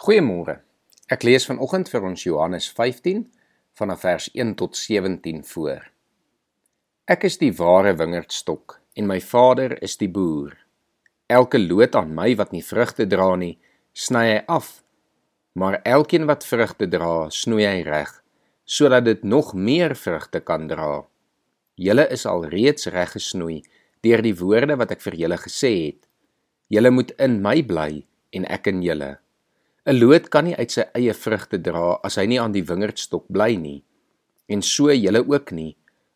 Goeiemôre. Ek lees vanoggend vir ons Johannes 15 vanaf vers 1 tot 17 voor. Ek is die ware wingerdstok en my Vader is die boer. Elke loot aan my wat nie vrugte dra nie, sny hy af. Maar elkeen wat vrugte dra, snoei hy reg, sodat dit nog meer vrugte kan dra. Julle is al reeds reg gesnoei deur die woorde wat ek vir julle gesê het. Julle moet in my bly en ek in julle. 'n Loot kan nie uit sy eie vrugte dra as hy nie aan die wingerdstok bly nie. En so julle ook nie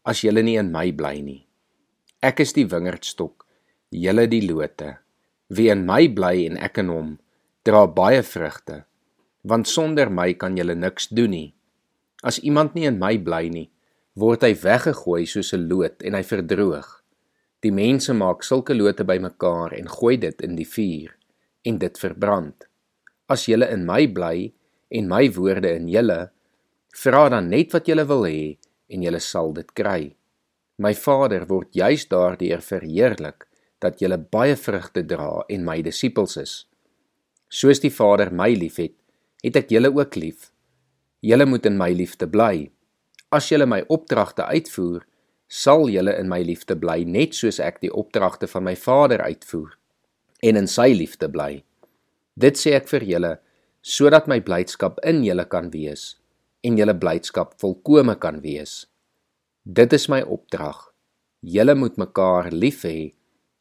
as julle nie in my bly nie. Ek is die wingerdstok, julle die lote. Wie in my bly en ek in hom, dra baie vrugte, want sonder my kan julle niks doen nie. As iemand nie in my bly nie, word hy weggegooi soos 'n loot en hy verdroog. Die mense maak sulke lote bymekaar en gooi dit in die vuur en dit verbrand. As julle in my bly en my woorde in julle, vra dan net wat julle wil hê en julle sal dit kry. My Vader word juis daardeur verheerlik dat julle baie vrugte dra en my disippels is. Soos die Vader my liefhet, het ek julle ook lief. Julle moet in my liefde bly. As julle my opdragte uitvoer, sal julle in my liefde bly net soos ek die opdragte van my Vader uitvoer en in sy liefde bly. Dit sê ek vir julle sodat my blydskap in julle kan wees en julle blydskap volkome kan wees. Dit is my opdrag. Julle moet mekaar lief hê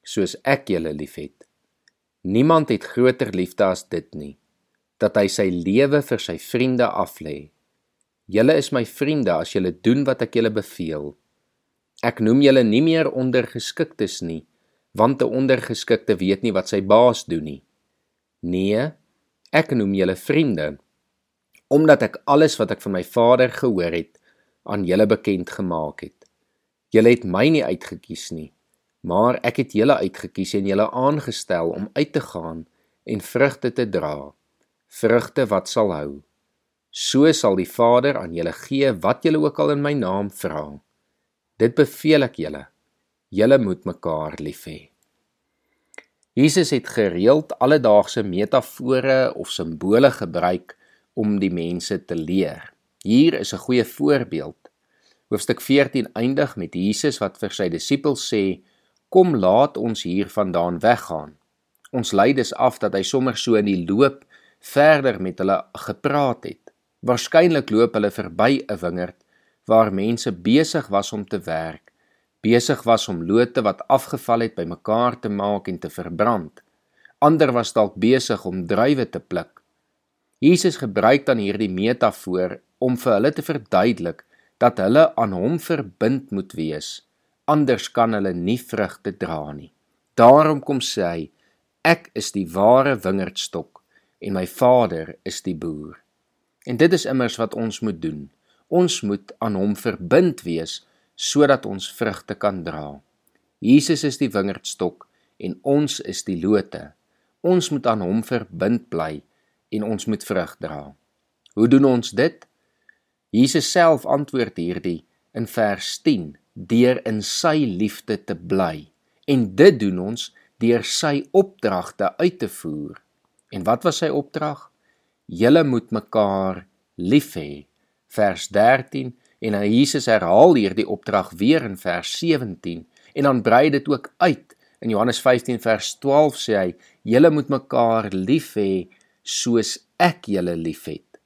soos ek julle liefhet. Niemand het groter liefde as dit nie dat hy sy lewe vir sy vriende aflê. Julle is my vriende as julle doen wat ek julle beveel. Ek noem julle nie meer ondergeskiktes nie, want 'n ondergeskikte weet nie wat sy baas doen nie. Nee, ek noem julle vriende omdat ek alles wat ek van my Vader gehoor het aan julle bekend gemaak het. Julle het my nie uitgekies nie, maar ek het julle uitgekies en julle aangestel om uit te gaan en vrugte te dra, vrugte wat sal hou. So sal die Vader aan julle gee wat julle ook al in my naam vra. Dit beveel ek julle. Julle moet mekaar lief hê. Jesus het gereeld alledaagse metafore of simbole gebruik om die mense te leer. Hier is 'n goeie voorbeeld. Hoofstuk 14 eindig met Jesus wat vir sy disippels sê: "Kom laat ons hier vandaan weggaan." Ons lei dus af dat hy sommer so in die loop verder met hulle gepraat het. Waarskynlik loop hulle verby 'n wingerd waar mense besig was om te werk besig was om lote wat afgeval het bymekaar te maak en te verbrand. Ander was dalk besig om druiwe te pluk. Jesus gebruik dan hierdie metafoor om vir hulle te verduidelik dat hulle aan hom verbind moet wees, anders kan hulle nie vrugte dra nie. Daarom kom sê hy: Ek is die ware wingerdstok en my Vader is die boer. En dit is immers wat ons moet doen. Ons moet aan hom verbind wees sodat ons vrugte kan dra. Jesus is die wingerdstok en ons is die lote. Ons moet aan hom verbind bly en ons moet vrug dra. Hoe doen ons dit? Jesus self antwoord hierdie in vers 10: deur in sy liefde te bly. En dit doen ons deur sy opdragte uit te voer. En wat was sy opdrag? Julle moet mekaar lief hê. Vers En dan Jesus herhaal hierdie opdrag weer in vers 17 en dan brei dit ook uit. In Johannes 15 vers 12 sê hy: "Julle moet mekaar lief hê soos ek julle liefhet."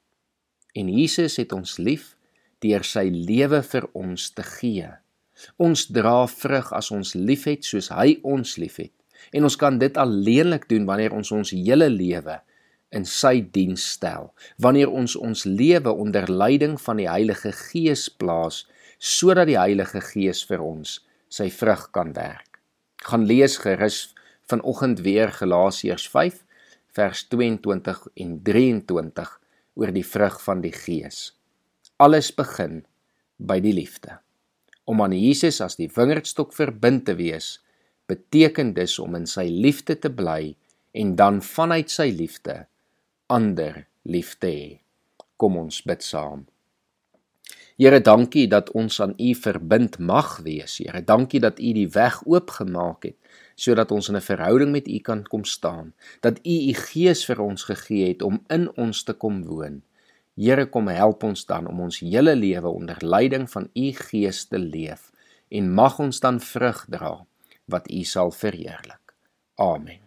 En Jesus het ons lief deur sy lewe vir ons te gee. Ons dra vrug as ons liefhet soos hy ons liefhet. En ons kan dit alleenlik doen wanneer ons ons hele lewe in sy diens stel wanneer ons ons lewe onder leiding van die Heilige Gees plaas sodat die Heilige Gees vir ons sy vrug kan werk. Gaan lees gerus vanoggend weer Galasiërs 5 vers 22 en 23 oor die vrug van die Gees. Alles begin by die liefde. Om aan Jesus as die wingerdstok verbind te wees, beteken dus om in sy liefde te bly en dan vanuit sy liefde ander lief te hê. Kom ons bid saam. Here, dankie dat ons aan U verbind mag wees. Here, dankie dat U die weg oopgemaak het sodat ons in 'n verhouding met U kan kom staan. Dat U U Gees vir ons gegee het om in ons te kom woon. Here, kom help ons dan om ons hele lewe onder leiding van U Gees te leef en mag ons dan vrug dra wat U sal verheerlik. Amen.